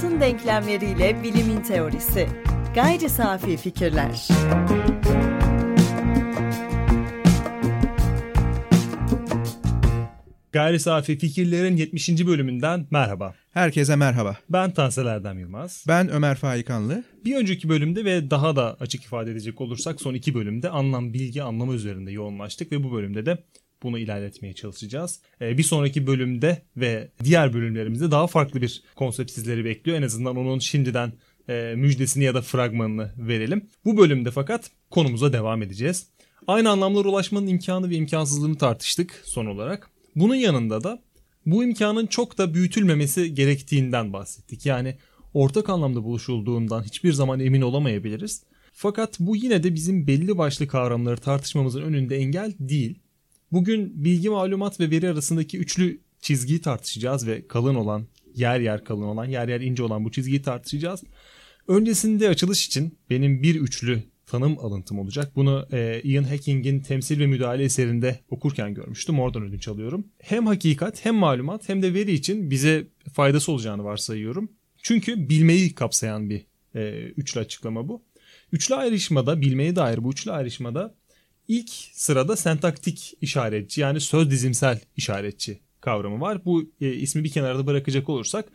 hayatın denklemleriyle bilimin teorisi. Gayri safi fikirler. Gayri Safi Fikirlerin 70. bölümünden merhaba. Herkese merhaba. Ben Tansel Erdem Yılmaz. Ben Ömer Faikanlı. Bir önceki bölümde ve daha da açık ifade edecek olursak son iki bölümde anlam, bilgi, anlamı üzerinde yoğunlaştık ve bu bölümde de bunu ilerletmeye çalışacağız. Ee, bir sonraki bölümde ve diğer bölümlerimizde daha farklı bir konsept sizleri bekliyor. En azından onun şimdiden e, müjdesini ya da fragmanını verelim. Bu bölümde fakat konumuza devam edeceğiz. Aynı anlamlara ulaşmanın imkanı ve imkansızlığını tartıştık son olarak. Bunun yanında da bu imkanın çok da büyütülmemesi gerektiğinden bahsettik. Yani ortak anlamda buluşulduğundan hiçbir zaman emin olamayabiliriz. Fakat bu yine de bizim belli başlı kavramları tartışmamızın önünde engel değil. Bugün bilgi, malumat ve veri arasındaki üçlü çizgiyi tartışacağız ve kalın olan, yer yer kalın olan, yer yer ince olan bu çizgiyi tartışacağız. Öncesinde açılış için benim bir üçlü tanım alıntım olacak. Bunu e, Ian Hacking'in temsil ve müdahale eserinde okurken görmüştüm. Oradan ödünç alıyorum. Hem hakikat hem malumat hem de veri için bize faydası olacağını varsayıyorum. Çünkü bilmeyi kapsayan bir e, üçlü açıklama bu. Üçlü ayrışmada, bilmeye dair bu üçlü ayrışmada ilk sırada sentaktik işaretçi yani söz dizimsel işaretçi kavramı var. Bu e, ismi bir kenarda bırakacak olursak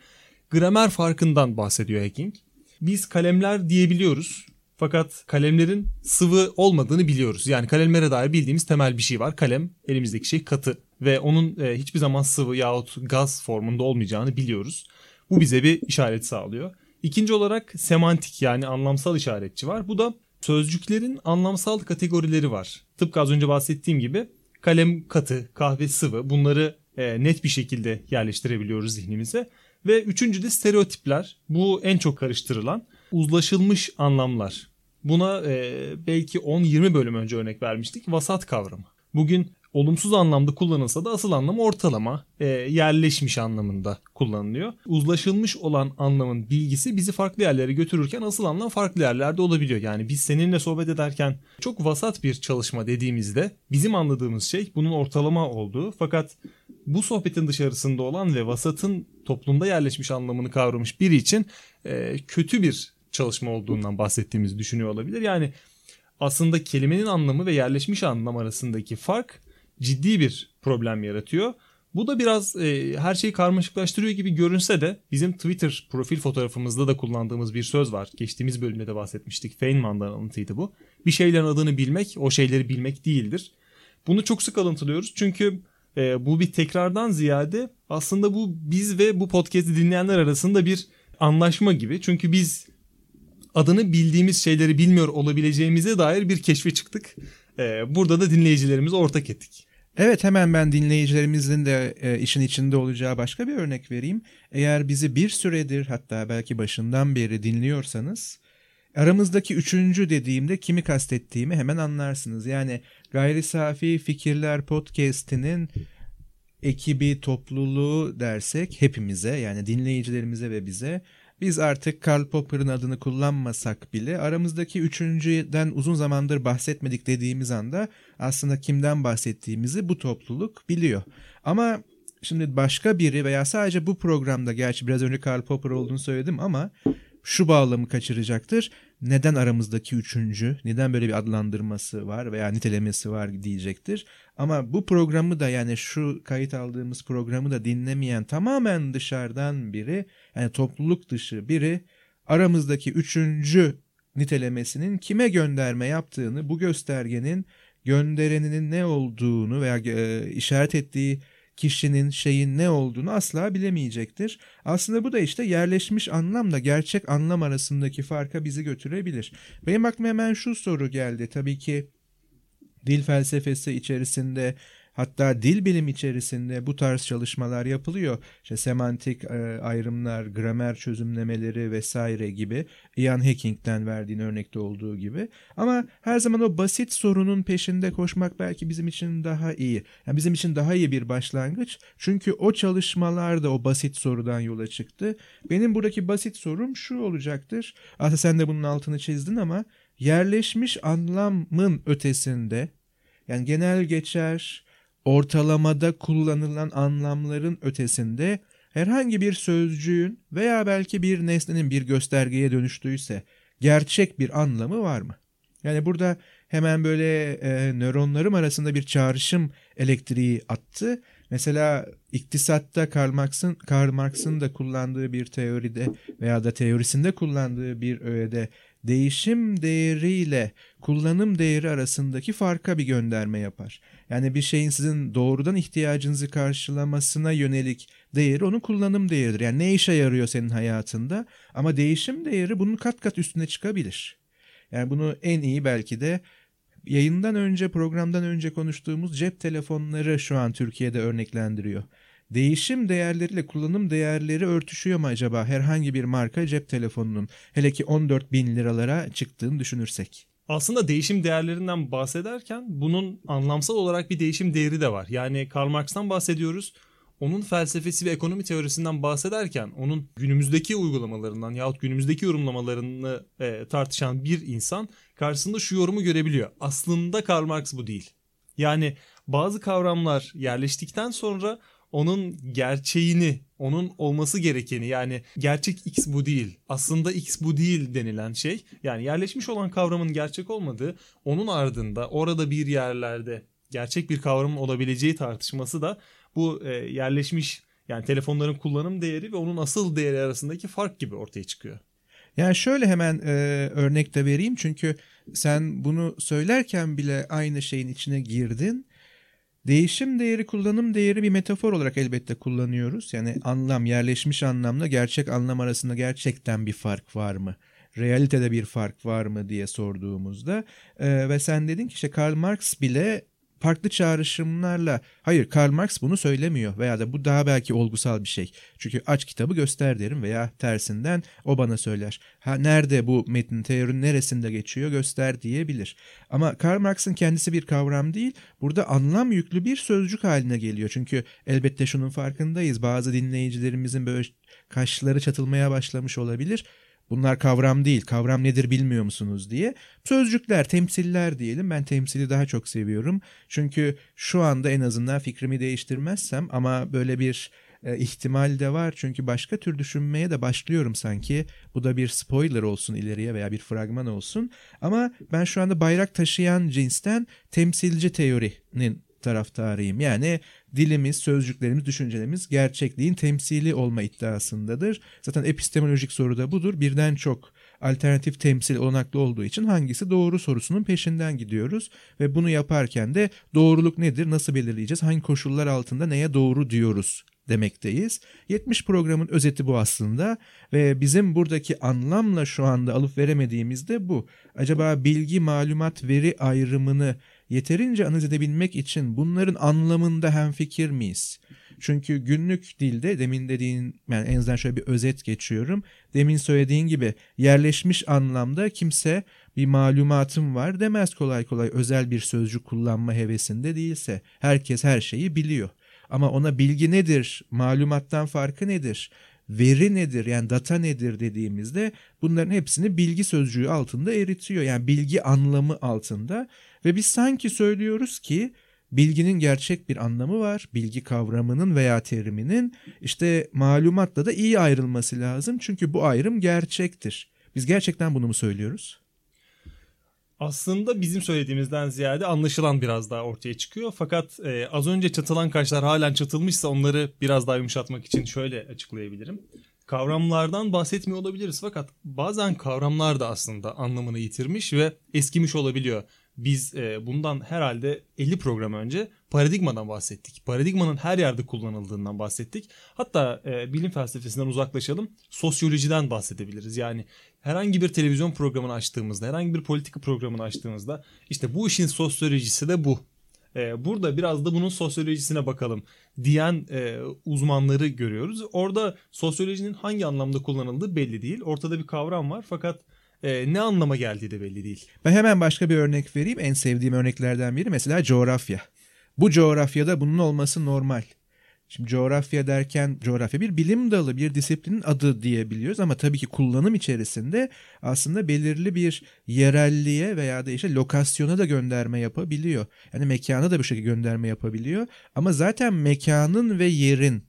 gramer farkından bahsediyor Hacking. Biz kalemler diyebiliyoruz fakat kalemlerin sıvı olmadığını biliyoruz. Yani kalemlere dair bildiğimiz temel bir şey var. Kalem elimizdeki şey katı ve onun e, hiçbir zaman sıvı yahut gaz formunda olmayacağını biliyoruz. Bu bize bir işaret sağlıyor. İkinci olarak semantik yani anlamsal işaretçi var. Bu da sözcüklerin anlamsal kategorileri var. Tıpkı az önce bahsettiğim gibi kalem katı, kahve sıvı bunları e, net bir şekilde yerleştirebiliyoruz zihnimize. Ve üçüncü de stereotipler. Bu en çok karıştırılan uzlaşılmış anlamlar. Buna e, belki 10-20 bölüm önce örnek vermiştik. Vasat kavramı. Bugün olumsuz anlamda kullanılsa da asıl anlamı ortalama, e, yerleşmiş anlamında kullanılıyor. Uzlaşılmış olan anlamın bilgisi bizi farklı yerlere götürürken asıl anlam farklı yerlerde olabiliyor. Yani biz seninle sohbet ederken çok vasat bir çalışma dediğimizde bizim anladığımız şey bunun ortalama olduğu fakat bu sohbetin dışarısında olan ve vasatın toplumda yerleşmiş anlamını kavramış biri için e, kötü bir çalışma olduğundan bahsettiğimizi düşünüyor olabilir. Yani aslında kelimenin anlamı ve yerleşmiş anlam arasındaki fark ciddi bir problem yaratıyor. Bu da biraz e, her şeyi karmaşıklaştırıyor gibi görünse de bizim Twitter profil fotoğrafımızda da kullandığımız bir söz var. Geçtiğimiz bölümde de bahsetmiştik. Feynman'dan alıntıydı bu. Bir şeylerin adını bilmek o şeyleri bilmek değildir. Bunu çok sık alıntılıyoruz çünkü e, bu bir tekrardan ziyade aslında bu biz ve bu podcast'i dinleyenler arasında bir anlaşma gibi. Çünkü biz adını bildiğimiz şeyleri bilmiyor olabileceğimize dair bir keşfe çıktık. Ee, burada da dinleyicilerimizi ortak ettik. Evet hemen ben dinleyicilerimizin de e, işin içinde olacağı başka bir örnek vereyim. Eğer bizi bir süredir hatta belki başından beri dinliyorsanız aramızdaki üçüncü dediğimde kimi kastettiğimi hemen anlarsınız. Yani Gayri Safi Fikirler Podcast'inin ekibi, topluluğu dersek hepimize yani dinleyicilerimize ve bize biz artık Karl Popper'ın adını kullanmasak bile aramızdaki üçüncüden uzun zamandır bahsetmedik dediğimiz anda aslında kimden bahsettiğimizi bu topluluk biliyor. Ama şimdi başka biri veya sadece bu programda gerçi biraz önce Karl Popper olduğunu söyledim ama şu bağlamı kaçıracaktır. Neden aramızdaki üçüncü, neden böyle bir adlandırması var veya nitelemesi var diyecektir. Ama bu programı da yani şu kayıt aldığımız programı da dinlemeyen tamamen dışarıdan biri yani topluluk dışı biri aramızdaki üçüncü nitelemesinin kime gönderme yaptığını bu göstergenin göndereninin ne olduğunu veya e, işaret ettiği kişinin şeyin ne olduğunu asla bilemeyecektir. Aslında bu da işte yerleşmiş anlamla gerçek anlam arasındaki farka bizi götürebilir. Benim aklıma hemen şu soru geldi. Tabii ki dil felsefesi içerisinde Hatta dil bilim içerisinde bu tarz çalışmalar yapılıyor. İşte semantik e, ayrımlar, gramer çözümlemeleri vesaire gibi. Ian Hacking'den verdiğin örnekte olduğu gibi. Ama her zaman o basit sorunun peşinde koşmak belki bizim için daha iyi. Yani bizim için daha iyi bir başlangıç. Çünkü o çalışmalar da o basit sorudan yola çıktı. Benim buradaki basit sorum şu olacaktır. Aslında sen de bunun altını çizdin ama yerleşmiş anlamın ötesinde yani genel geçer ortalamada kullanılan anlamların ötesinde herhangi bir sözcüğün veya belki bir nesnenin bir göstergeye dönüştüyse gerçek bir anlamı var mı? Yani burada hemen böyle e, nöronlarım arasında bir çağrışım elektriği attı. Mesela iktisatta Karl Marx'ın Karl Marx'ın da kullandığı bir teoride veya da teorisinde kullandığı bir öğede değişim değeriyle kullanım değeri arasındaki farka bir gönderme yapar. Yani bir şeyin sizin doğrudan ihtiyacınızı karşılamasına yönelik değeri onun kullanım değeridir. Yani ne işe yarıyor senin hayatında ama değişim değeri bunun kat kat üstüne çıkabilir. Yani bunu en iyi belki de yayından önce programdan önce konuştuğumuz cep telefonları şu an Türkiye'de örneklendiriyor. Değişim değerleriyle kullanım değerleri örtüşüyor mu acaba herhangi bir marka cep telefonunun hele ki 14 bin liralara çıktığını düşünürsek? Aslında değişim değerlerinden bahsederken bunun anlamsal olarak bir değişim değeri de var. Yani Karl Marx'tan bahsediyoruz. Onun felsefesi ve ekonomi teorisinden bahsederken onun günümüzdeki uygulamalarından yahut günümüzdeki yorumlamalarını e, tartışan bir insan karşısında şu yorumu görebiliyor. Aslında Karl Marx bu değil. Yani bazı kavramlar yerleştikten sonra onun gerçeğini, onun olması gerekeni yani gerçek X bu değil, aslında X bu değil denilen şey yani yerleşmiş olan kavramın gerçek olmadığı onun ardında orada bir yerlerde gerçek bir kavramın olabileceği tartışması da bu e, yerleşmiş yani telefonların kullanım değeri ve onun asıl değeri arasındaki fark gibi ortaya çıkıyor. Yani şöyle hemen e, örnek de vereyim çünkü sen bunu söylerken bile aynı şeyin içine girdin. Değişim değeri, kullanım değeri bir metafor olarak elbette kullanıyoruz. Yani anlam, yerleşmiş anlamla gerçek anlam arasında gerçekten bir fark var mı? Realitede bir fark var mı diye sorduğumuzda e, ve sen dedin ki işte Karl Marx bile farklı çağrışımlarla hayır Karl Marx bunu söylemiyor veya da bu daha belki olgusal bir şey. Çünkü aç kitabı göster derim veya tersinden o bana söyler. Ha nerede bu metin teorinin neresinde geçiyor göster diyebilir. Ama Karl Marx'ın kendisi bir kavram değil burada anlam yüklü bir sözcük haline geliyor. Çünkü elbette şunun farkındayız bazı dinleyicilerimizin böyle kaşları çatılmaya başlamış olabilir. Bunlar kavram değil. Kavram nedir bilmiyor musunuz diye. Sözcükler, temsiller diyelim. Ben temsili daha çok seviyorum. Çünkü şu anda en azından fikrimi değiştirmezsem ama böyle bir e, ihtimal de var. Çünkü başka tür düşünmeye de başlıyorum sanki. Bu da bir spoiler olsun ileriye veya bir fragman olsun. Ama ben şu anda bayrak taşıyan cinsten temsilci teorinin taraftarıyım. Yani dilimiz, sözcüklerimiz, düşüncelerimiz gerçekliğin temsili olma iddiasındadır. Zaten epistemolojik soru da budur. Birden çok alternatif temsil olanaklı olduğu için hangisi doğru sorusunun peşinden gidiyoruz ve bunu yaparken de doğruluk nedir, nasıl belirleyeceğiz, hangi koşullar altında neye doğru diyoruz demekteyiz. 70 programın özeti bu aslında ve bizim buradaki anlamla şu anda alıp veremediğimiz de bu. Acaba bilgi, malumat, veri ayrımını yeterince analiz edebilmek için bunların anlamında hemfikir miyiz? Çünkü günlük dilde demin dediğin yani en azından şöyle bir özet geçiyorum. Demin söylediğin gibi yerleşmiş anlamda kimse bir malumatım var demez kolay kolay özel bir sözcük kullanma hevesinde değilse. Herkes her şeyi biliyor. Ama ona bilgi nedir, malumattan farkı nedir, veri nedir yani data nedir dediğimizde bunların hepsini bilgi sözcüğü altında eritiyor. Yani bilgi anlamı altında ve biz sanki söylüyoruz ki bilginin gerçek bir anlamı var. Bilgi kavramının veya teriminin işte malumatla da iyi ayrılması lazım. Çünkü bu ayrım gerçektir. Biz gerçekten bunu mu söylüyoruz? Aslında bizim söylediğimizden ziyade anlaşılan biraz daha ortaya çıkıyor. Fakat e, az önce çatılan kaşlar halen çatılmışsa onları biraz daha yumuşatmak için şöyle açıklayabilirim. Kavramlardan bahsetmiyor olabiliriz fakat bazen kavramlar da aslında anlamını yitirmiş ve eskimiş olabiliyor biz e, bundan herhalde 50 program önce paradigmadan bahsettik. Paradigmanın her yerde kullanıldığından bahsettik. Hatta e, bilim felsefesinden uzaklaşalım. Sosyolojiden bahsedebiliriz. Yani herhangi bir televizyon programını açtığımızda, herhangi bir politika programını açtığımızda işte bu işin sosyolojisi de bu. E, burada biraz da bunun sosyolojisine bakalım diyen uzmanları görüyoruz. Orada sosyolojinin hangi anlamda kullanıldığı belli değil. Ortada bir kavram var fakat e, ne anlama geldiği de belli değil. Ben hemen başka bir örnek vereyim. En sevdiğim örneklerden biri mesela coğrafya. Bu coğrafyada bunun olması normal. Şimdi coğrafya derken coğrafya bir bilim dalı, bir disiplinin adı diyebiliyoruz ama tabii ki kullanım içerisinde aslında belirli bir yerelliğe veya da işte lokasyona da gönderme yapabiliyor. Yani mekana da bu şekilde gönderme yapabiliyor ama zaten mekanın ve yerin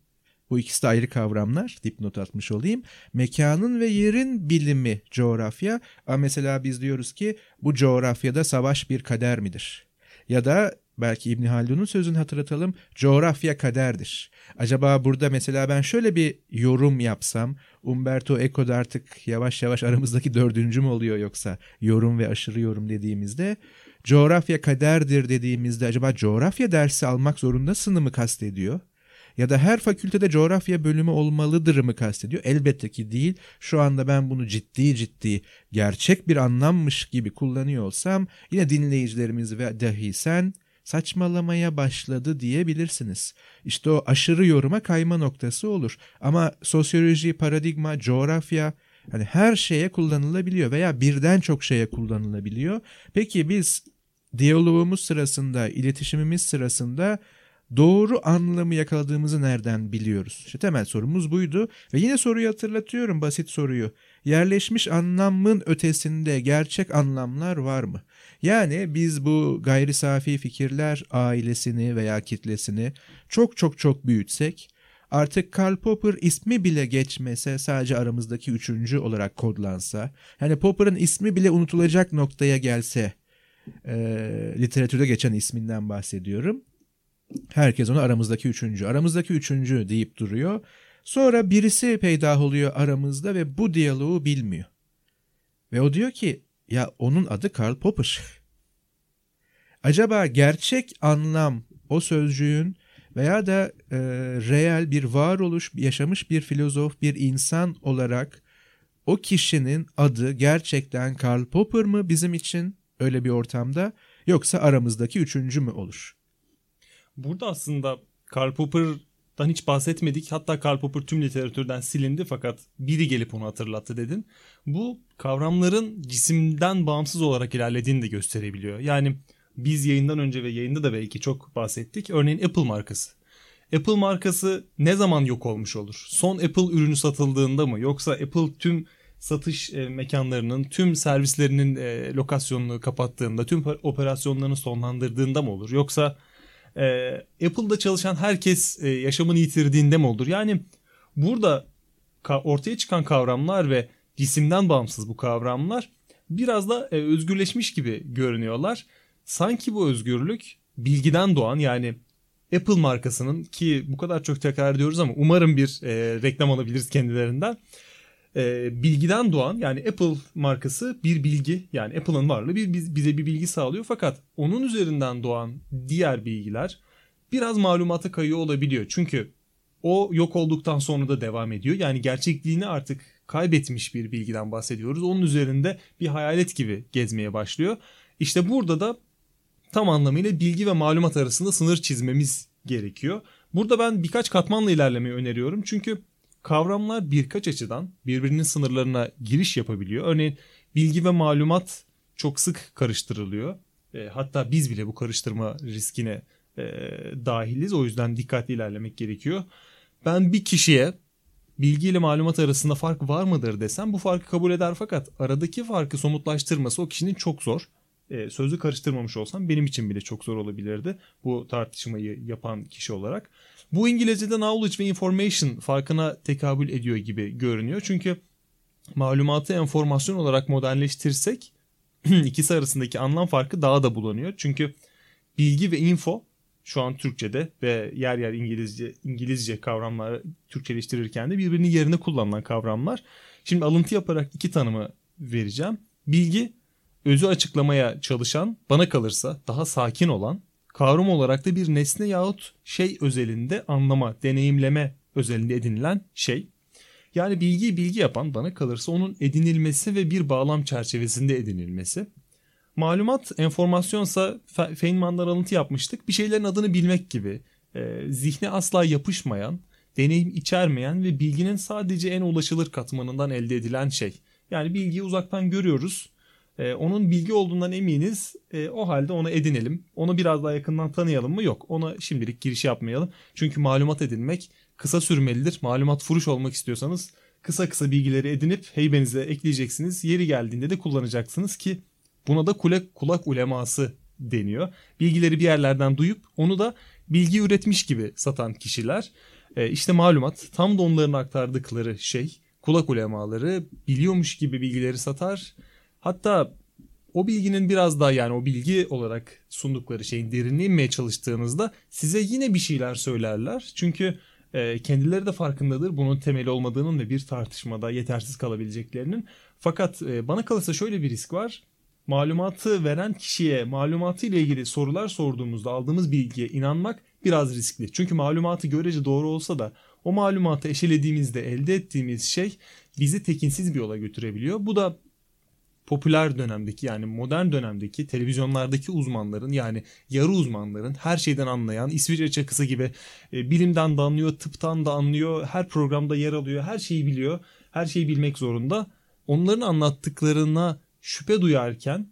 Bu ikisi de ayrı kavramlar. Dipnot atmış olayım. Mekanın ve yerin bilimi coğrafya. Ama mesela biz diyoruz ki bu coğrafyada savaş bir kader midir? Ya da belki İbn Haldun'un sözünü hatırlatalım. Coğrafya kaderdir. Acaba burada mesela ben şöyle bir yorum yapsam Umberto Eco da artık yavaş yavaş aramızdaki dördüncü mü oluyor yoksa yorum ve aşırı yorum dediğimizde coğrafya kaderdir dediğimizde acaba coğrafya dersi almak zorundasını mı kastediyor? Ya da her fakültede coğrafya bölümü olmalıdır mı kastediyor? Elbette ki değil. Şu anda ben bunu ciddi ciddi gerçek bir anlammış gibi kullanıyor olsam yine dinleyicilerimiz ve dahi sen saçmalamaya başladı diyebilirsiniz. İşte o aşırı yoruma kayma noktası olur. Ama sosyoloji, paradigma, coğrafya hani her şeye kullanılabiliyor veya birden çok şeye kullanılabiliyor. Peki biz diyalogumuz sırasında, iletişimimiz sırasında doğru anlamı yakaladığımızı nereden biliyoruz? İşte temel sorumuz buydu ve yine soruyu hatırlatıyorum basit soruyu. Yerleşmiş anlamın ötesinde gerçek anlamlar var mı? Yani biz bu gayri safi fikirler ailesini veya kitlesini çok çok çok büyütsek artık Karl Popper ismi bile geçmese sadece aramızdaki üçüncü olarak kodlansa yani Popper'ın ismi bile unutulacak noktaya gelse e, literatürde geçen isminden bahsediyorum. Herkes onu aramızdaki üçüncü, aramızdaki üçüncü deyip duruyor. Sonra birisi peydah oluyor aramızda ve bu diyaloğu bilmiyor. Ve o diyor ki ya onun adı Karl Popper. Acaba gerçek anlam o sözcüğün veya da e, reel bir varoluş yaşamış bir filozof, bir insan olarak o kişinin adı gerçekten Karl Popper mı bizim için öyle bir ortamda yoksa aramızdaki üçüncü mü olur? Burada aslında Karl Popper'dan hiç bahsetmedik. Hatta Karl Popper tüm literatürden silindi fakat biri gelip onu hatırlattı dedin. Bu kavramların cisimden bağımsız olarak ilerlediğini de gösterebiliyor. Yani biz yayından önce ve yayında da belki çok bahsettik. Örneğin Apple markası. Apple markası ne zaman yok olmuş olur? Son Apple ürünü satıldığında mı? Yoksa Apple tüm satış e, mekanlarının, tüm servislerinin e, lokasyonunu kapattığında, tüm operasyonlarını sonlandırdığında mı olur? Yoksa e, Apple'da çalışan herkes e, yaşamını yitirdiğinde mi olur? Yani burada ortaya çıkan kavramlar ve cisimden bağımsız bu kavramlar biraz da e, özgürleşmiş gibi görünüyorlar. Sanki bu özgürlük bilgiden doğan yani Apple markasının ki bu kadar çok tekrar ediyoruz ama umarım bir e, reklam alabiliriz kendilerinden. E, bilgiden doğan yani Apple markası bir bilgi yani Apple'ın varlığı bir, bize bir bilgi sağlıyor fakat onun üzerinden doğan diğer bilgiler biraz malumata kayıyor olabiliyor. Çünkü o yok olduktan sonra da devam ediyor. Yani gerçekliğini artık kaybetmiş bir bilgiden bahsediyoruz. Onun üzerinde bir hayalet gibi gezmeye başlıyor. İşte burada da tam anlamıyla bilgi ve malumat arasında sınır çizmemiz gerekiyor. Burada ben birkaç katmanla ilerlemeyi öneriyorum. Çünkü kavramlar birkaç açıdan birbirinin sınırlarına giriş yapabiliyor. Örneğin bilgi ve malumat çok sık karıştırılıyor. E, hatta biz bile bu karıştırma riskine e, dahiliz. O yüzden dikkatli ilerlemek gerekiyor. Ben bir kişiye bilgi ile malumat arasında fark var mıdır desem bu farkı kabul eder fakat aradaki farkı somutlaştırması o kişinin çok zor e, sözü karıştırmamış olsam benim için bile çok zor olabilirdi bu tartışmayı yapan kişi olarak. Bu İngilizce'de knowledge ve information farkına tekabül ediyor gibi görünüyor. Çünkü malumatı enformasyon olarak modelleştirsek ikisi arasındaki anlam farkı daha da bulanıyor. Çünkü bilgi ve info şu an Türkçe'de ve yer yer İngilizce İngilizce kavramları Türkçeleştirirken de birbirinin yerine kullanılan kavramlar. Şimdi alıntı yaparak iki tanımı vereceğim. Bilgi özü açıklamaya çalışan, bana kalırsa daha sakin olan, kavram olarak da bir nesne yahut şey özelinde anlama, deneyimleme özelinde edinilen şey. Yani bilgiyi bilgi yapan bana kalırsa onun edinilmesi ve bir bağlam çerçevesinde edinilmesi. Malumat, enformasyonsa Feynman'dan alıntı yapmıştık. Bir şeylerin adını bilmek gibi. E, zihne asla yapışmayan, deneyim içermeyen ve bilginin sadece en ulaşılır katmanından elde edilen şey. Yani bilgiyi uzaktan görüyoruz e, onun bilgi olduğundan eminiz. E, o halde onu edinelim. Onu biraz daha yakından tanıyalım mı? Yok. Ona şimdilik giriş yapmayalım. Çünkü malumat edinmek kısa sürmelidir. Malumat furuş olmak istiyorsanız kısa kısa bilgileri edinip heybenize ekleyeceksiniz. Yeri geldiğinde de kullanacaksınız ki buna da kulak, kulak uleması deniyor. Bilgileri bir yerlerden duyup onu da bilgi üretmiş gibi satan kişiler. E, işte malumat tam da onların aktardıkları şey kulak ulemaları biliyormuş gibi bilgileri satar. Hatta o bilginin biraz daha yani o bilgi olarak sundukları şeyin derinine inmeye çalıştığınızda size yine bir şeyler söylerler. Çünkü e, kendileri de farkındadır bunun temeli olmadığının ve bir tartışmada yetersiz kalabileceklerinin. Fakat e, bana kalırsa şöyle bir risk var. Malumatı veren kişiye malumatı ile ilgili sorular sorduğumuzda aldığımız bilgiye inanmak biraz riskli. Çünkü malumatı görece doğru olsa da o malumatı eşelediğimizde elde ettiğimiz şey bizi tekinsiz bir yola götürebiliyor. Bu da popüler dönemdeki yani modern dönemdeki televizyonlardaki uzmanların yani yarı uzmanların her şeyden anlayan İsviçre çakısı gibi e, bilimden de anlıyor, tıptan da anlıyor, her programda yer alıyor, her şeyi biliyor, her şeyi bilmek zorunda. Onların anlattıklarına şüphe duyarken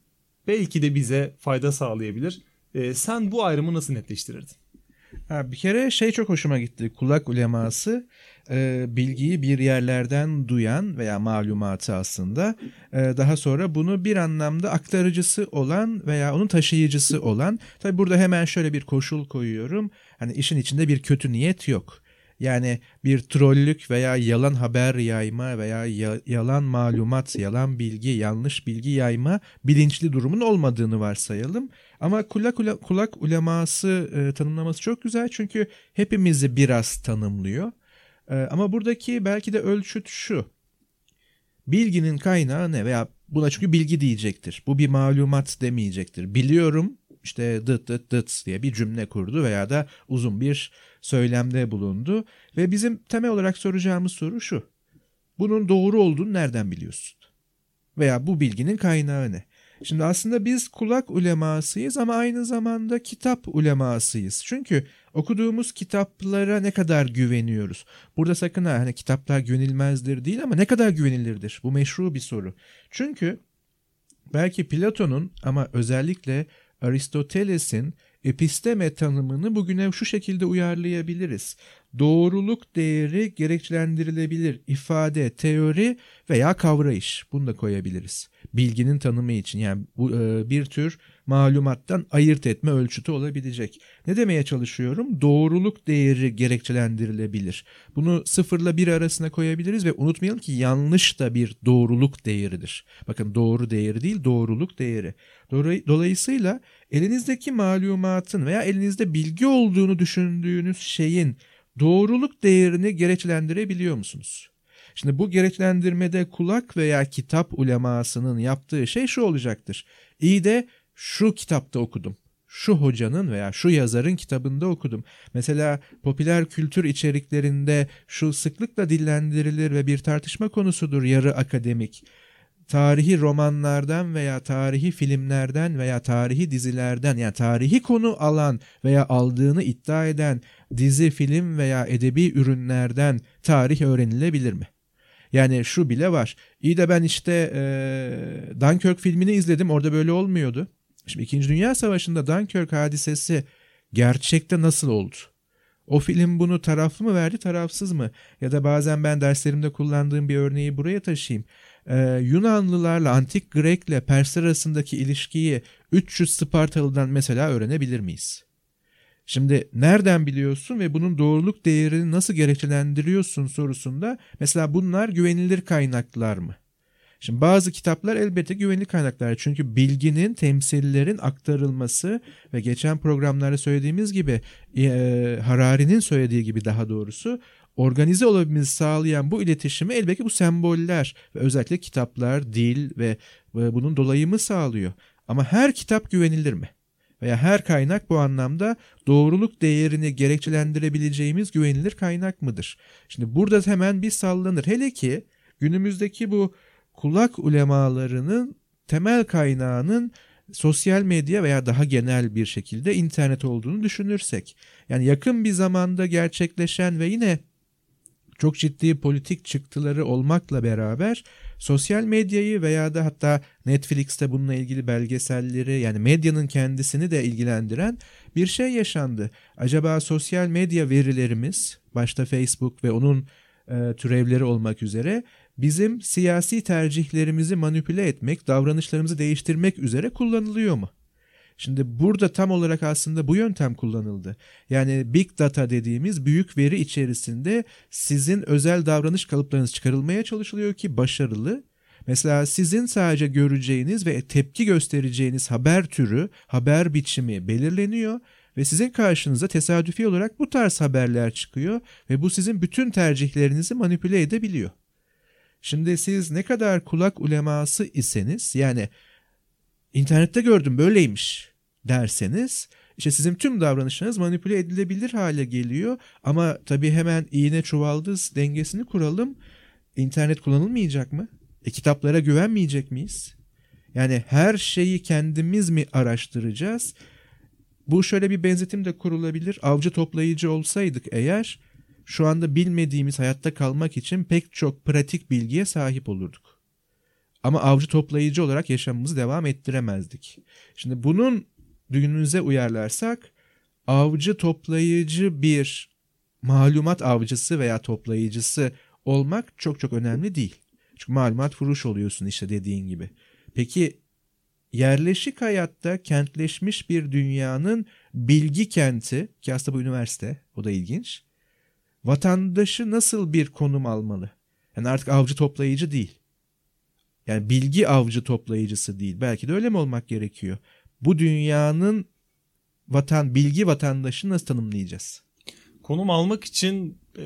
belki de bize fayda sağlayabilir. E, sen bu ayrımı nasıl netleştirirdin? Ha, bir kere şey çok hoşuma gitti. Kulak uleması e, bilgiyi bir yerlerden duyan veya malumatı aslında e, daha sonra bunu bir anlamda aktarıcısı olan veya onun taşıyıcısı olan. Tabi burada hemen şöyle bir koşul koyuyorum. Hani işin içinde bir kötü niyet yok. Yani bir trollük veya yalan haber yayma veya ya, yalan malumat, yalan bilgi, yanlış bilgi yayma bilinçli durumun olmadığını varsayalım. Ama kulak, kulak, kulak uleması e, tanımlaması çok güzel çünkü hepimizi biraz tanımlıyor. E, ama buradaki belki de ölçüt şu. Bilginin kaynağı ne veya buna çünkü bilgi diyecektir. Bu bir malumat demeyecektir. Biliyorum işte dıt dıt dıt diye bir cümle kurdu veya da uzun bir söylemde bulundu. Ve bizim temel olarak soracağımız soru şu. Bunun doğru olduğunu nereden biliyorsun? Veya bu bilginin kaynağı ne? Şimdi aslında biz kulak ulemasıyız ama aynı zamanda kitap ulemasıyız. Çünkü okuduğumuz kitaplara ne kadar güveniyoruz? Burada sakın ha hani kitaplar güvenilmezdir değil ama ne kadar güvenilirdir? Bu meşru bir soru. Çünkü belki Platon'un ama özellikle Aristoteles'in episteme tanımını bugüne şu şekilde uyarlayabiliriz. Doğruluk değeri gerekçelendirilebilir ifade, teori veya kavrayış. Bunu da koyabiliriz. Bilginin tanımı için yani bu e, bir tür malumattan ayırt etme ölçütü olabilecek. Ne demeye çalışıyorum? Doğruluk değeri gerekçelendirilebilir. Bunu sıfırla bir arasına koyabiliriz ve unutmayalım ki yanlış da bir doğruluk değeridir. Bakın doğru değeri değil doğruluk değeri. Dolayısıyla elinizdeki malumatın veya elinizde bilgi olduğunu düşündüğünüz şeyin doğruluk değerini gerekçelendirebiliyor musunuz? Şimdi bu gerekçelendirmede kulak veya kitap ulemasının yaptığı şey şu olacaktır. İyi de şu kitapta okudum. Şu hocanın veya şu yazarın kitabında okudum. Mesela popüler kültür içeriklerinde şu sıklıkla dillendirilir ve bir tartışma konusudur yarı akademik tarihi romanlardan veya tarihi filmlerden veya tarihi dizilerden yani tarihi konu alan veya aldığını iddia eden dizi, film veya edebi ürünlerden tarih öğrenilebilir mi? Yani şu bile var. İyi de ben işte e, Dunkirk filmini izledim orada böyle olmuyordu. Şimdi İkinci Dünya Savaşı'nda Dunkirk hadisesi gerçekte nasıl oldu? O film bunu taraflı mı verdi, tarafsız mı? Ya da bazen ben derslerimde kullandığım bir örneği buraya taşıyayım. Ee, Yunanlılarla, Antik Grek'le Pers arasındaki ilişkiyi 300 Spartalı'dan mesela öğrenebilir miyiz? Şimdi nereden biliyorsun ve bunun doğruluk değerini nasıl gerekçelendiriyorsun sorusunda mesela bunlar güvenilir kaynaklar mı? Şimdi bazı kitaplar elbette güvenilir kaynaklar. Çünkü bilginin, temsillerin aktarılması ve geçen programlarda söylediğimiz gibi e, Harari'nin söylediği gibi daha doğrusu organize olabilmemizi sağlayan bu iletişimi elbette bu semboller ve özellikle kitaplar, dil ve, bunun dolayımı sağlıyor. Ama her kitap güvenilir mi? Veya her kaynak bu anlamda doğruluk değerini gerekçelendirebileceğimiz güvenilir kaynak mıdır? Şimdi burada hemen bir sallanır. Hele ki günümüzdeki bu kulak ulemalarının temel kaynağının sosyal medya veya daha genel bir şekilde internet olduğunu düşünürsek. Yani yakın bir zamanda gerçekleşen ve yine çok ciddi politik çıktıları olmakla beraber sosyal medyayı veya da hatta Netflix'te bununla ilgili belgeselleri yani medyanın kendisini de ilgilendiren bir şey yaşandı. Acaba sosyal medya verilerimiz başta Facebook ve onun e, türevleri olmak üzere bizim siyasi tercihlerimizi manipüle etmek, davranışlarımızı değiştirmek üzere kullanılıyor mu? Şimdi burada tam olarak aslında bu yöntem kullanıldı. Yani big data dediğimiz büyük veri içerisinde sizin özel davranış kalıplarınız çıkarılmaya çalışılıyor ki başarılı. Mesela sizin sadece göreceğiniz ve tepki göstereceğiniz haber türü, haber biçimi belirleniyor ve sizin karşınıza tesadüfi olarak bu tarz haberler çıkıyor ve bu sizin bütün tercihlerinizi manipüle edebiliyor. Şimdi siz ne kadar kulak uleması iseniz yani internette gördüm böyleymiş derseniz işte sizin tüm davranışınız manipüle edilebilir hale geliyor ama tabii hemen iğne çuvaldız dengesini kuralım. İnternet kullanılmayacak mı? E kitaplara güvenmeyecek miyiz? Yani her şeyi kendimiz mi araştıracağız? Bu şöyle bir benzetim de kurulabilir. Avcı toplayıcı olsaydık eğer şu anda bilmediğimiz hayatta kalmak için pek çok pratik bilgiye sahip olurduk. Ama avcı toplayıcı olarak yaşamımızı devam ettiremezdik. Şimdi bunun günümüze uyarlarsak avcı toplayıcı bir malumat avcısı veya toplayıcısı olmak çok çok önemli değil. Çünkü malumat furuş oluyorsun işte dediğin gibi. Peki yerleşik hayatta kentleşmiş bir dünyanın bilgi kenti ki aslında bu üniversite o da ilginç. Vatandaşı nasıl bir konum almalı? Yani artık avcı toplayıcı değil. Yani bilgi avcı toplayıcısı değil. Belki de öyle mi olmak gerekiyor? Bu dünyanın vatan bilgi vatandaşı nasıl tanımlayacağız? Konum almak için e,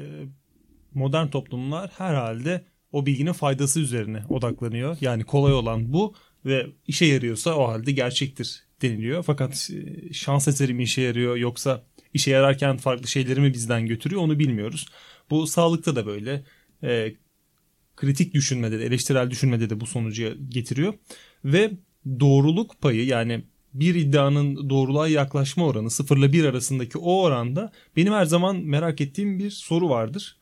modern toplumlar herhalde o bilginin faydası üzerine odaklanıyor. Yani kolay olan bu ve işe yarıyorsa o halde gerçektir deniliyor. Fakat e, şans eseri mi işe yarıyor yoksa işe yararken farklı şeyleri mi bizden götürüyor onu bilmiyoruz. Bu sağlıkta da böyle. E, kritik düşünmede de eleştirel düşünmede de bu sonucu getiriyor. Ve doğruluk payı yani bir iddianın doğruluğa yaklaşma oranı 0 ile 1 arasındaki o oranda benim her zaman merak ettiğim bir soru vardır.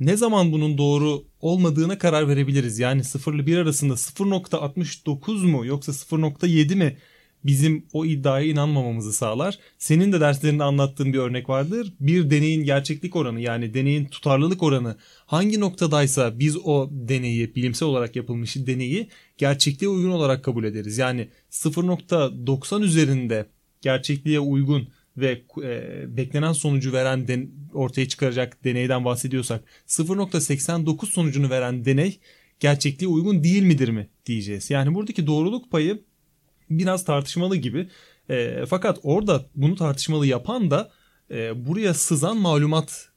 Ne zaman bunun doğru olmadığına karar verebiliriz? Yani 0 ile 1 arasında 0.69 mu yoksa 0.7 mi bizim o iddiaya inanmamamızı sağlar. Senin de derslerinde anlattığın bir örnek vardır. Bir deneyin gerçeklik oranı yani deneyin tutarlılık oranı hangi noktadaysa biz o deneyi bilimsel olarak yapılmış deneyi gerçekliğe uygun olarak kabul ederiz. Yani 0.90 üzerinde gerçekliğe uygun ve e, beklenen sonucu veren den, ortaya çıkaracak deneyden bahsediyorsak 0.89 sonucunu veren deney gerçekliğe uygun değil midir mi diyeceğiz. Yani buradaki doğruluk payı biraz tartışmalı gibi. E, fakat orada bunu tartışmalı yapan da e, buraya sızan malumat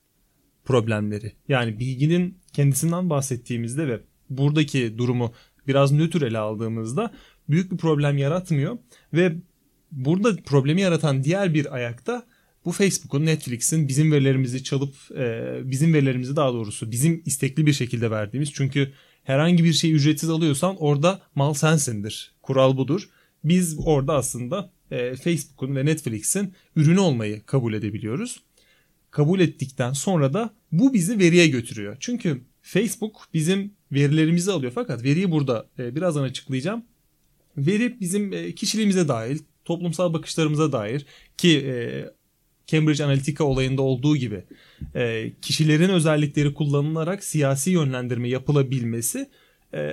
problemleri. Yani bilginin kendisinden bahsettiğimizde ve buradaki durumu biraz nötr ele aldığımızda büyük bir problem yaratmıyor ve burada problemi yaratan diğer bir ayakta bu Facebook'un, Netflix'in bizim verilerimizi çalıp e, bizim verilerimizi daha doğrusu bizim istekli bir şekilde verdiğimiz çünkü herhangi bir şey ücretsiz alıyorsan orada mal sensindir. Kural budur biz orada aslında e, Facebook'un ve Netflix'in ürünü olmayı kabul edebiliyoruz. Kabul ettikten sonra da bu bizi veriye götürüyor. Çünkü Facebook bizim verilerimizi alıyor fakat veriyi burada e, birazdan açıklayacağım. Veri bizim e, kişiliğimize dahil, toplumsal bakışlarımıza dair ki e, Cambridge Analytica olayında olduğu gibi e, kişilerin özellikleri kullanılarak siyasi yönlendirme yapılabilmesi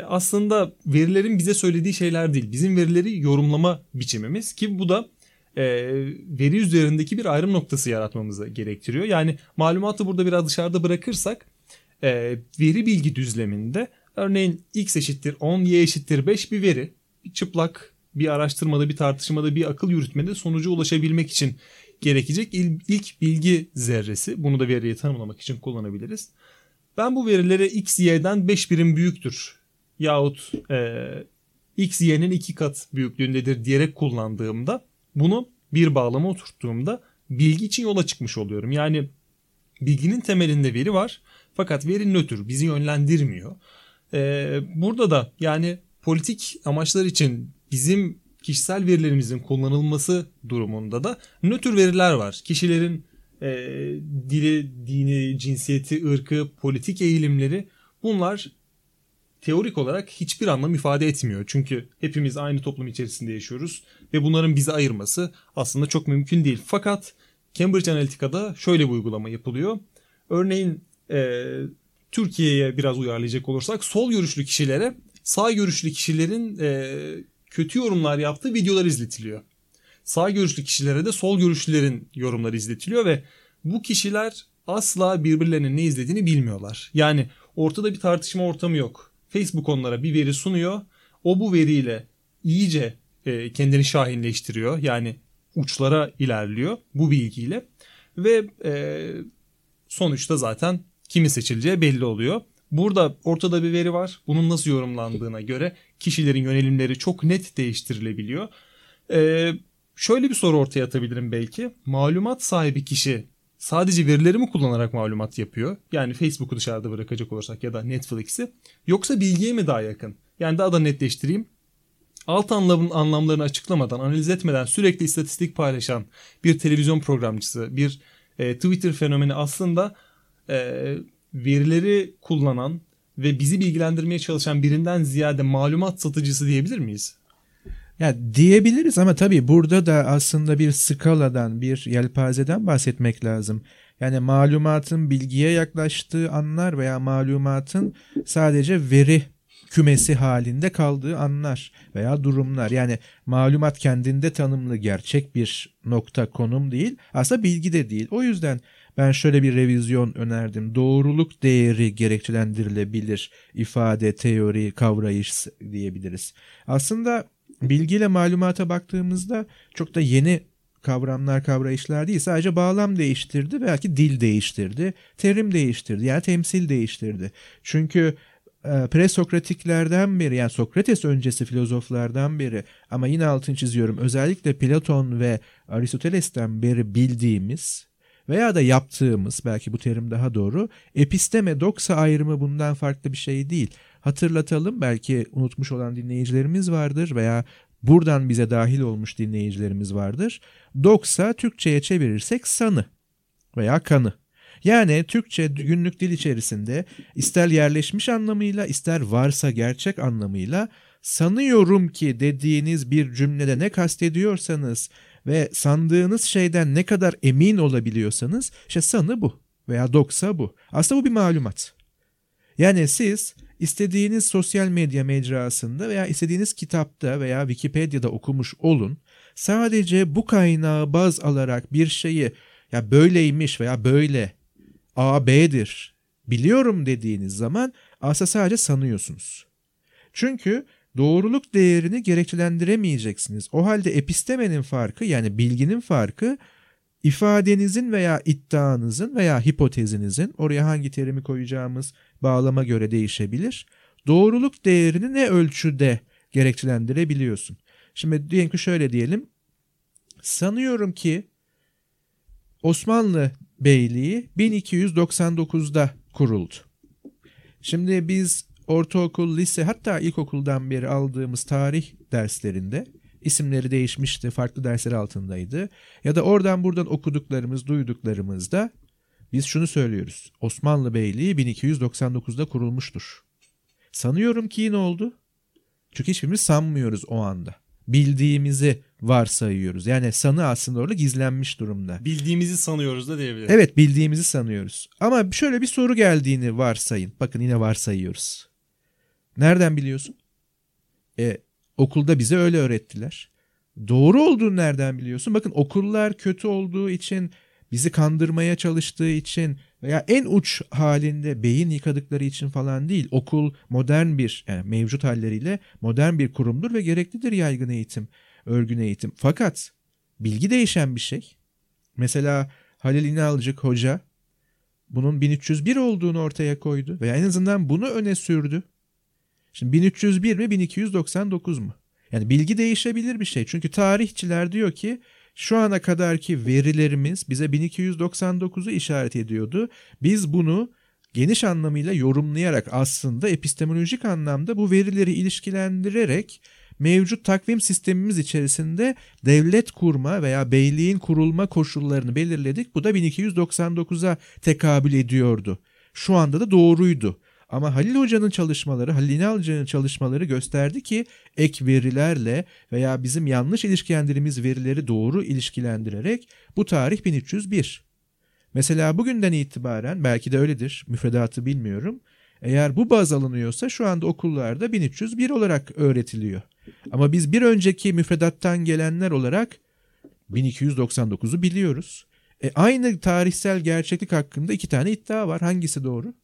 aslında verilerin bize söylediği şeyler değil. Bizim verileri yorumlama biçimimiz ki bu da e, veri üzerindeki bir ayrım noktası yaratmamızı gerektiriyor. Yani malumatı burada biraz dışarıda bırakırsak e, veri bilgi düzleminde örneğin x eşittir 10, y eşittir 5 bir veri. Çıplak bir araştırmada, bir tartışmada, bir akıl yürütmede sonuca ulaşabilmek için gerekecek ilk bilgi zerresi. Bunu da veriyi tanımlamak için kullanabiliriz. Ben bu verileri x, y'den 5 birim büyüktür yahut e, x y'nin iki kat büyüklüğündedir diyerek kullandığımda bunu bir bağlama oturttuğumda bilgi için yola çıkmış oluyorum. Yani bilginin temelinde veri var fakat veri nötr bizi yönlendirmiyor. Ee, burada da yani politik amaçlar için bizim kişisel verilerimizin kullanılması durumunda da nötr veriler var. Kişilerin e, dili, dini, cinsiyeti, ırkı, politik eğilimleri bunlar teorik olarak hiçbir anlam ifade etmiyor. Çünkü hepimiz aynı toplum içerisinde yaşıyoruz ve bunların bizi ayırması aslında çok mümkün değil. Fakat Cambridge Analytica'da şöyle bir uygulama yapılıyor. Örneğin e, Türkiye'ye biraz uyarlayacak olursak sol görüşlü kişilere sağ görüşlü kişilerin e, kötü yorumlar yaptığı videolar izletiliyor. sağ görüşlü kişilere de sol görüşlülerin yorumları izletiliyor ve bu kişiler asla birbirlerinin ne izlediğini bilmiyorlar. Yani ortada bir tartışma ortamı yok. Facebook onlara bir veri sunuyor. O bu veriyle iyice e, kendini şahinleştiriyor. Yani uçlara ilerliyor bu bilgiyle. Ve e, sonuçta zaten kimi seçileceği belli oluyor. Burada ortada bir veri var. Bunun nasıl yorumlandığına göre kişilerin yönelimleri çok net değiştirilebiliyor. Ee, şöyle bir soru ortaya atabilirim belki. Malumat sahibi kişi sadece verileri mi kullanarak malumat yapıyor? Yani Facebook'u dışarıda bırakacak olursak ya da Netflix'i. Yoksa bilgiye mi daha yakın? Yani daha da netleştireyim. Alt anlamın anlamlarını açıklamadan, analiz etmeden sürekli istatistik paylaşan bir televizyon programcısı, bir e, Twitter fenomeni aslında e, verileri kullanan ve bizi bilgilendirmeye çalışan birinden ziyade malumat satıcısı diyebilir miyiz? Ya diyebiliriz ama tabii burada da aslında bir skaladan, bir yelpazeden bahsetmek lazım. Yani malumatın bilgiye yaklaştığı anlar veya malumatın sadece veri kümesi halinde kaldığı anlar veya durumlar. Yani malumat kendinde tanımlı gerçek bir nokta konum değil. Aslında bilgi de değil. O yüzden ben şöyle bir revizyon önerdim. Doğruluk değeri gerekçelendirilebilir ifade, teori, kavrayış diyebiliriz. Aslında bilgiyle malumata baktığımızda çok da yeni kavramlar, kavrayışlar değil. Sadece bağlam değiştirdi, belki dil değiştirdi, terim değiştirdi, yani temsil değiştirdi. Çünkü e, presokratiklerden beri yani Sokrates öncesi filozoflardan beri ama yine altını çiziyorum özellikle Platon ve Aristoteles'ten beri bildiğimiz veya da yaptığımız belki bu terim daha doğru episteme doksa ayrımı bundan farklı bir şey değil. Hatırlatalım belki unutmuş olan dinleyicilerimiz vardır veya buradan bize dahil olmuş dinleyicilerimiz vardır. Doksa Türkçe'ye çevirirsek sanı veya kanı. Yani Türkçe günlük dil içerisinde ister yerleşmiş anlamıyla ister varsa gerçek anlamıyla sanıyorum ki dediğiniz bir cümlede ne kastediyorsanız ve sandığınız şeyden ne kadar emin olabiliyorsanız işte sanı bu veya doksa bu. Aslında bu bir malumat. Yani siz istediğiniz sosyal medya mecrasında veya istediğiniz kitapta veya Wikipedia'da okumuş olun. Sadece bu kaynağı baz alarak bir şeyi ya böyleymiş veya böyle A B'dir biliyorum dediğiniz zaman aslında sadece sanıyorsunuz. Çünkü doğruluk değerini gerekçelendiremeyeceksiniz. O halde epistemenin farkı yani bilginin farkı ifadenizin veya iddianızın veya hipotezinizin oraya hangi terimi koyacağımız bağlama göre değişebilir. Doğruluk değerini ne ölçüde gerekçelendirebiliyorsun. Şimdi diyelim ki şöyle diyelim. Sanıyorum ki Osmanlı Beyliği 1299'da kuruldu. Şimdi biz ortaokul, lise hatta ilkokuldan beri aldığımız tarih derslerinde isimleri değişmişti, farklı dersler altındaydı. Ya da oradan buradan okuduklarımız, duyduklarımızda biz şunu söylüyoruz. Osmanlı Beyliği 1299'da kurulmuştur. Sanıyorum ki yine oldu. Çünkü hiçbirimiz sanmıyoruz o anda. Bildiğimizi varsayıyoruz. Yani sanı aslında orada gizlenmiş durumda. Bildiğimizi sanıyoruz da diyebiliriz. Evet bildiğimizi sanıyoruz. Ama şöyle bir soru geldiğini varsayın. Bakın yine varsayıyoruz. Nereden biliyorsun? E, okulda bize öyle öğrettiler. Doğru olduğunu nereden biliyorsun? Bakın okullar kötü olduğu için, bizi kandırmaya çalıştığı için veya en uç halinde beyin yıkadıkları için falan değil. Okul modern bir, yani mevcut halleriyle modern bir kurumdur ve gereklidir yaygın eğitim, örgün eğitim. Fakat bilgi değişen bir şey. Mesela Halil İnalcık hoca bunun 1301 olduğunu ortaya koydu veya en azından bunu öne sürdü. Şimdi 1301 mi 1299 mu? Yani bilgi değişebilir bir şey. Çünkü tarihçiler diyor ki şu ana kadarki verilerimiz bize 1299'u işaret ediyordu. Biz bunu geniş anlamıyla yorumlayarak aslında epistemolojik anlamda bu verileri ilişkilendirerek mevcut takvim sistemimiz içerisinde devlet kurma veya beyliğin kurulma koşullarını belirledik. Bu da 1299'a tekabül ediyordu. Şu anda da doğruydu. Ama Halil Hoca'nın çalışmaları, Halil İnalcı'nın çalışmaları gösterdi ki ek verilerle veya bizim yanlış ilişkilendirdiğimiz verileri doğru ilişkilendirerek bu tarih 1301. Mesela bugünden itibaren belki de öyledir müfredatı bilmiyorum. Eğer bu baz alınıyorsa şu anda okullarda 1301 olarak öğretiliyor. Ama biz bir önceki müfredattan gelenler olarak 1299'u biliyoruz. E, aynı tarihsel gerçeklik hakkında iki tane iddia var. Hangisi doğru?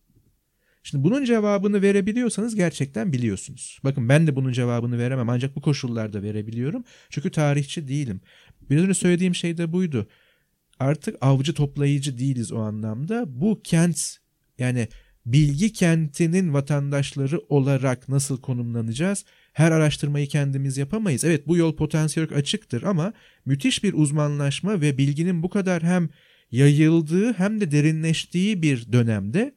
Şimdi bunun cevabını verebiliyorsanız gerçekten biliyorsunuz. Bakın ben de bunun cevabını veremem ancak bu koşullarda verebiliyorum. Çünkü tarihçi değilim. Biraz önce söylediğim şey de buydu. Artık avcı toplayıcı değiliz o anlamda. Bu kent yani bilgi kentinin vatandaşları olarak nasıl konumlanacağız? Her araştırmayı kendimiz yapamayız. Evet bu yol potansiyel açıktır ama müthiş bir uzmanlaşma ve bilginin bu kadar hem yayıldığı hem de derinleştiği bir dönemde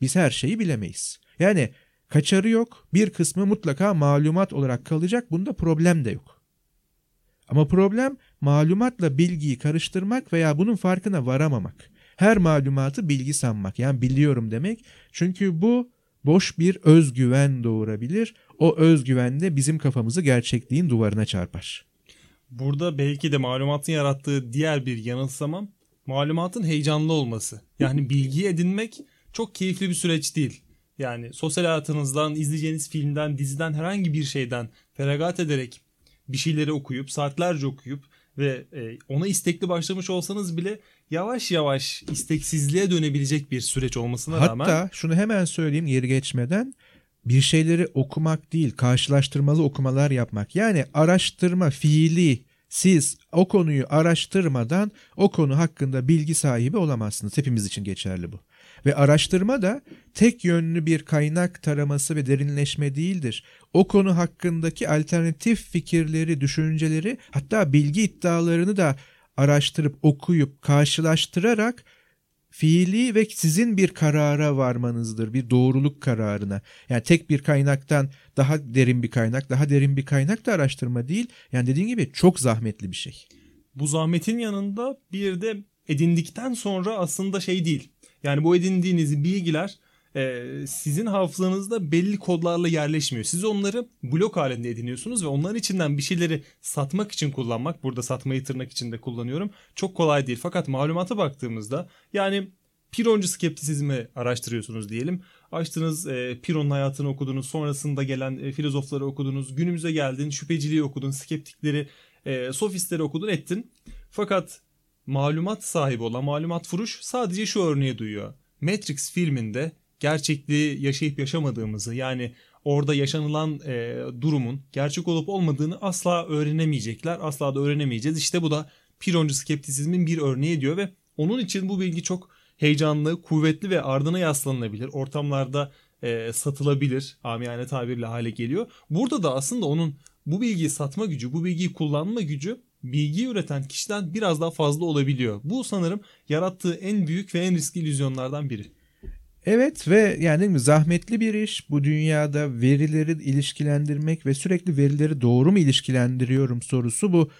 biz her şeyi bilemeyiz. Yani kaçarı yok. Bir kısmı mutlaka malumat olarak kalacak. Bunda problem de yok. Ama problem malumatla bilgiyi karıştırmak veya bunun farkına varamamak. Her malumatı bilgi sanmak. Yani biliyorum demek. Çünkü bu boş bir özgüven doğurabilir. O özgüven de bizim kafamızı gerçekliğin duvarına çarpar. Burada belki de malumatın yarattığı diğer bir yanılsama malumatın heyecanlı olması. Yani bilgi edinmek çok keyifli bir süreç değil. Yani sosyal hayatınızdan, izleyeceğiniz filmden, diziden herhangi bir şeyden feragat ederek bir şeyleri okuyup, saatlerce okuyup ve e, ona istekli başlamış olsanız bile yavaş yavaş isteksizliğe dönebilecek bir süreç olmasına Hatta, rağmen. Hatta şunu hemen söyleyeyim yeri geçmeden bir şeyleri okumak değil karşılaştırmalı okumalar yapmak. Yani araştırma fiili siz o konuyu araştırmadan o konu hakkında bilgi sahibi olamazsınız. Hepimiz için geçerli bu. Ve araştırma da tek yönlü bir kaynak taraması ve derinleşme değildir. O konu hakkındaki alternatif fikirleri, düşünceleri hatta bilgi iddialarını da araştırıp okuyup karşılaştırarak fiili ve sizin bir karara varmanızdır. Bir doğruluk kararına. Yani tek bir kaynaktan daha derin bir kaynak, daha derin bir kaynak da araştırma değil. Yani dediğim gibi çok zahmetli bir şey. Bu zahmetin yanında bir de edindikten sonra aslında şey değil. Yani bu edindiğiniz bilgiler e, sizin hafızanızda belli kodlarla yerleşmiyor. Siz onları blok halinde ediniyorsunuz ve onların içinden bir şeyleri satmak için kullanmak, burada satmayı tırnak içinde kullanıyorum, çok kolay değil. Fakat malumata baktığımızda yani Pironcu skeptisizmi araştırıyorsunuz diyelim. Açtınız e, Piron'un hayatını okudunuz, sonrasında gelen e, filozofları okudunuz, günümüze geldin, şüpheciliği okudun, skeptikleri, e, sofistleri okudun, ettin. Fakat malumat sahibi olan malumat furuş sadece şu örneği duyuyor. Matrix filminde gerçekliği yaşayıp yaşamadığımızı yani orada yaşanılan e, durumun gerçek olup olmadığını asla öğrenemeyecekler. Asla da öğrenemeyeceğiz. İşte bu da Pironcu skeptisizmin bir örneği diyor ve onun için bu bilgi çok heyecanlı, kuvvetli ve ardına yaslanılabilir. Ortamlarda e, satılabilir. Amiyane tabirle hale geliyor. Burada da aslında onun bu bilgiyi satma gücü, bu bilgiyi kullanma gücü bilgi üreten kişiden biraz daha fazla olabiliyor. Bu sanırım yarattığı en büyük ve en riskli illüzyonlardan biri. Evet ve yani zahmetli bir iş. Bu dünyada verileri ilişkilendirmek ve sürekli verileri doğru mu ilişkilendiriyorum sorusu bu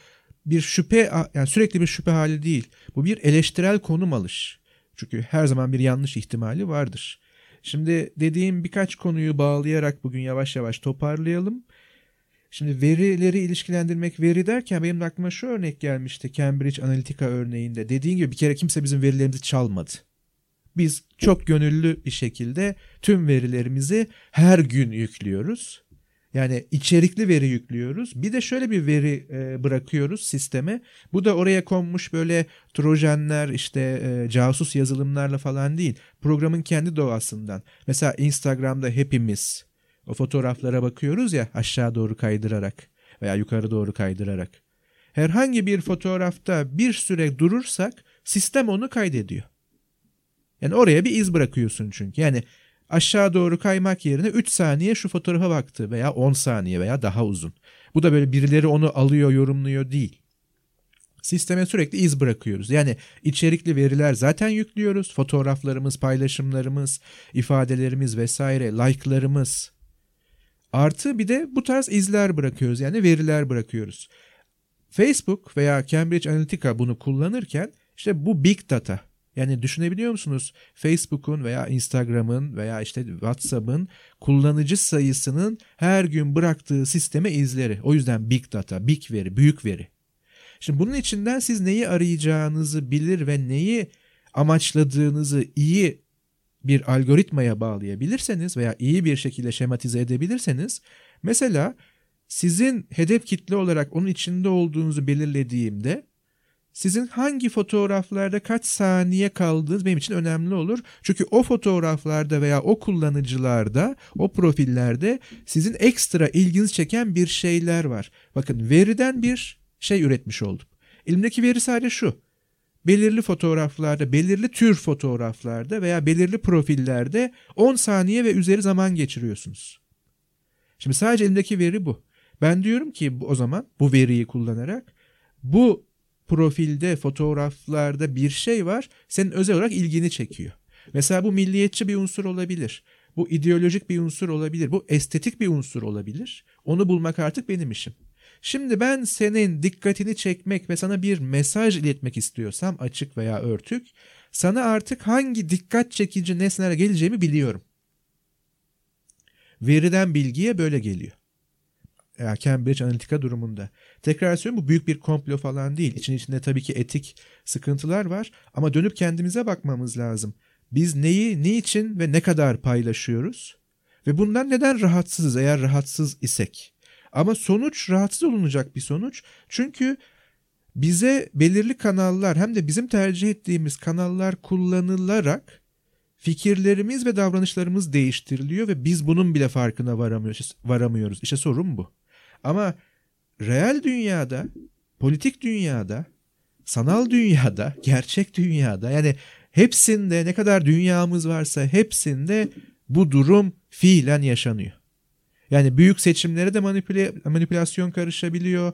bir şüphe yani sürekli bir şüphe hali değil. Bu bir eleştirel konum alış. Çünkü her zaman bir yanlış ihtimali vardır. Şimdi dediğim birkaç konuyu bağlayarak bugün yavaş yavaş toparlayalım. Şimdi verileri ilişkilendirmek veri derken benim aklıma şu örnek gelmişti Cambridge Analytica örneğinde. Dediğin gibi bir kere kimse bizim verilerimizi çalmadı. Biz çok gönüllü bir şekilde tüm verilerimizi her gün yüklüyoruz. Yani içerikli veri yüklüyoruz. Bir de şöyle bir veri e, bırakıyoruz sisteme. Bu da oraya konmuş böyle trojanlar işte e, casus yazılımlarla falan değil. Programın kendi doğasından. Mesela Instagram'da hepimiz o fotoğraflara bakıyoruz ya aşağı doğru kaydırarak veya yukarı doğru kaydırarak. Herhangi bir fotoğrafta bir süre durursak sistem onu kaydediyor. Yani oraya bir iz bırakıyorsun çünkü. Yani aşağı doğru kaymak yerine 3 saniye şu fotoğrafa baktı veya 10 saniye veya daha uzun. Bu da böyle birileri onu alıyor, yorumluyor değil. Sisteme sürekli iz bırakıyoruz. Yani içerikli veriler zaten yüklüyoruz. Fotoğraflarımız, paylaşımlarımız, ifadelerimiz vesaire, like'larımız. Artı bir de bu tarz izler bırakıyoruz. Yani veriler bırakıyoruz. Facebook veya Cambridge Analytica bunu kullanırken işte bu big data yani düşünebiliyor musunuz? Facebook'un veya Instagram'ın veya işte WhatsApp'ın kullanıcı sayısının her gün bıraktığı sisteme izleri. O yüzden big data, big veri, büyük veri. Şimdi bunun içinden siz neyi arayacağınızı bilir ve neyi amaçladığınızı iyi bir algoritmaya bağlayabilirseniz veya iyi bir şekilde şematize edebilirseniz mesela sizin hedef kitle olarak onun içinde olduğunuzu belirlediğimde sizin hangi fotoğraflarda kaç saniye kaldığınız benim için önemli olur. Çünkü o fotoğraflarda veya o kullanıcılarda, o profillerde sizin ekstra ilginizi çeken bir şeyler var. Bakın veriden bir şey üretmiş oldum. Elimdeki veri sadece şu. Belirli fotoğraflarda, belirli tür fotoğraflarda veya belirli profillerde 10 saniye ve üzeri zaman geçiriyorsunuz. Şimdi sadece elimdeki veri bu. Ben diyorum ki o zaman bu veriyi kullanarak bu profilde, fotoğraflarda bir şey var senin özel olarak ilgini çekiyor. Mesela bu milliyetçi bir unsur olabilir. Bu ideolojik bir unsur olabilir. Bu estetik bir unsur olabilir. Onu bulmak artık benim işim. Şimdi ben senin dikkatini çekmek ve sana bir mesaj iletmek istiyorsam açık veya örtük, sana artık hangi dikkat çekici nesnelere geleceğimi biliyorum. Veriden bilgiye böyle geliyor. Ya Cambridge Analytica durumunda. Tekrar söylüyorum bu büyük bir komplo falan değil. İçin içinde tabii ki etik sıkıntılar var ama dönüp kendimize bakmamız lazım. Biz neyi, niçin ve ne kadar paylaşıyoruz? Ve bundan neden rahatsızız eğer rahatsız isek? Ama sonuç rahatsız olunacak bir sonuç. Çünkü bize belirli kanallar hem de bizim tercih ettiğimiz kanallar kullanılarak fikirlerimiz ve davranışlarımız değiştiriliyor ve biz bunun bile farkına varamıyoruz. varamıyoruz. İşte sorun bu. Ama reel dünyada, politik dünyada, sanal dünyada, gerçek dünyada yani hepsinde ne kadar dünyamız varsa hepsinde bu durum fiilen yaşanıyor. Yani büyük seçimlere de manipüle, manipülasyon karışabiliyor.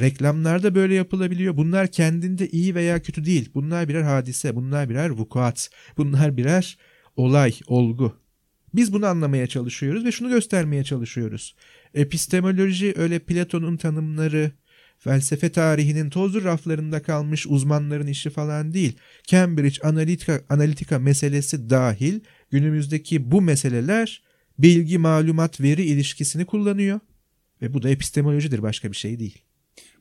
Reklamlarda böyle yapılabiliyor. Bunlar kendinde iyi veya kötü değil. Bunlar birer hadise, bunlar birer vukuat, bunlar birer olay, olgu. Biz bunu anlamaya çalışıyoruz ve şunu göstermeye çalışıyoruz. Epistemoloji öyle Platon'un tanımları, felsefe tarihinin tozlu raflarında kalmış uzmanların işi falan değil. Cambridge Analytica, Analytica meselesi dahil günümüzdeki bu meseleler bilgi, malumat, veri ilişkisini kullanıyor. Ve bu da epistemolojidir başka bir şey değil.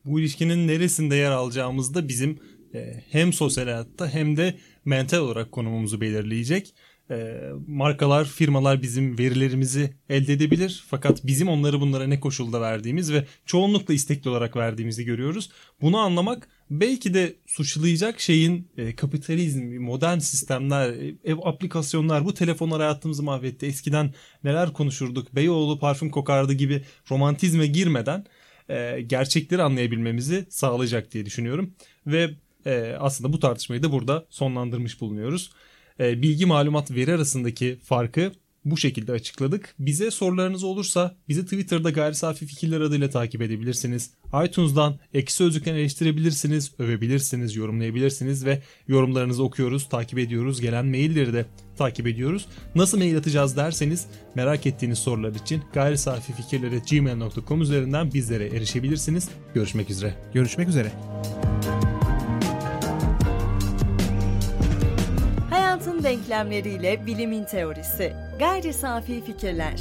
Bu ilişkinin neresinde yer alacağımız da bizim e, hem sosyal hayatta hem de mental olarak konumumuzu belirleyecek. E, markalar, firmalar bizim verilerimizi elde edebilir. Fakat bizim onları bunlara ne koşulda verdiğimiz ve çoğunlukla istekli olarak verdiğimizi görüyoruz. Bunu anlamak belki de suçlayacak şeyin e, kapitalizm, modern sistemler, e, ev aplikasyonlar bu telefonlar hayatımızı mahvetti. Eskiden neler konuşurduk, Beyoğlu parfüm kokardı gibi romantizme girmeden e, gerçekleri anlayabilmemizi sağlayacak diye düşünüyorum. Ve e, aslında bu tartışmayı da burada sonlandırmış bulunuyoruz. E, bilgi, malumat, veri arasındaki farkı bu şekilde açıkladık. Bize sorularınız olursa bizi Twitter'da Gayri Safi Fikirler adıyla takip edebilirsiniz. iTunes'dan Ekşi Sözlük'ten eleştirebilirsiniz, övebilirsiniz, yorumlayabilirsiniz ve yorumlarınızı okuyoruz, takip ediyoruz. Gelen mailleri de takip ediyoruz. Nasıl mail atacağız derseniz merak ettiğiniz sorular için gayri safi fikirleri gmail.com üzerinden bizlere erişebilirsiniz. Görüşmek üzere. Görüşmek üzere. Denklemleriyle bilimin teorisi. Gayri safi fikirler.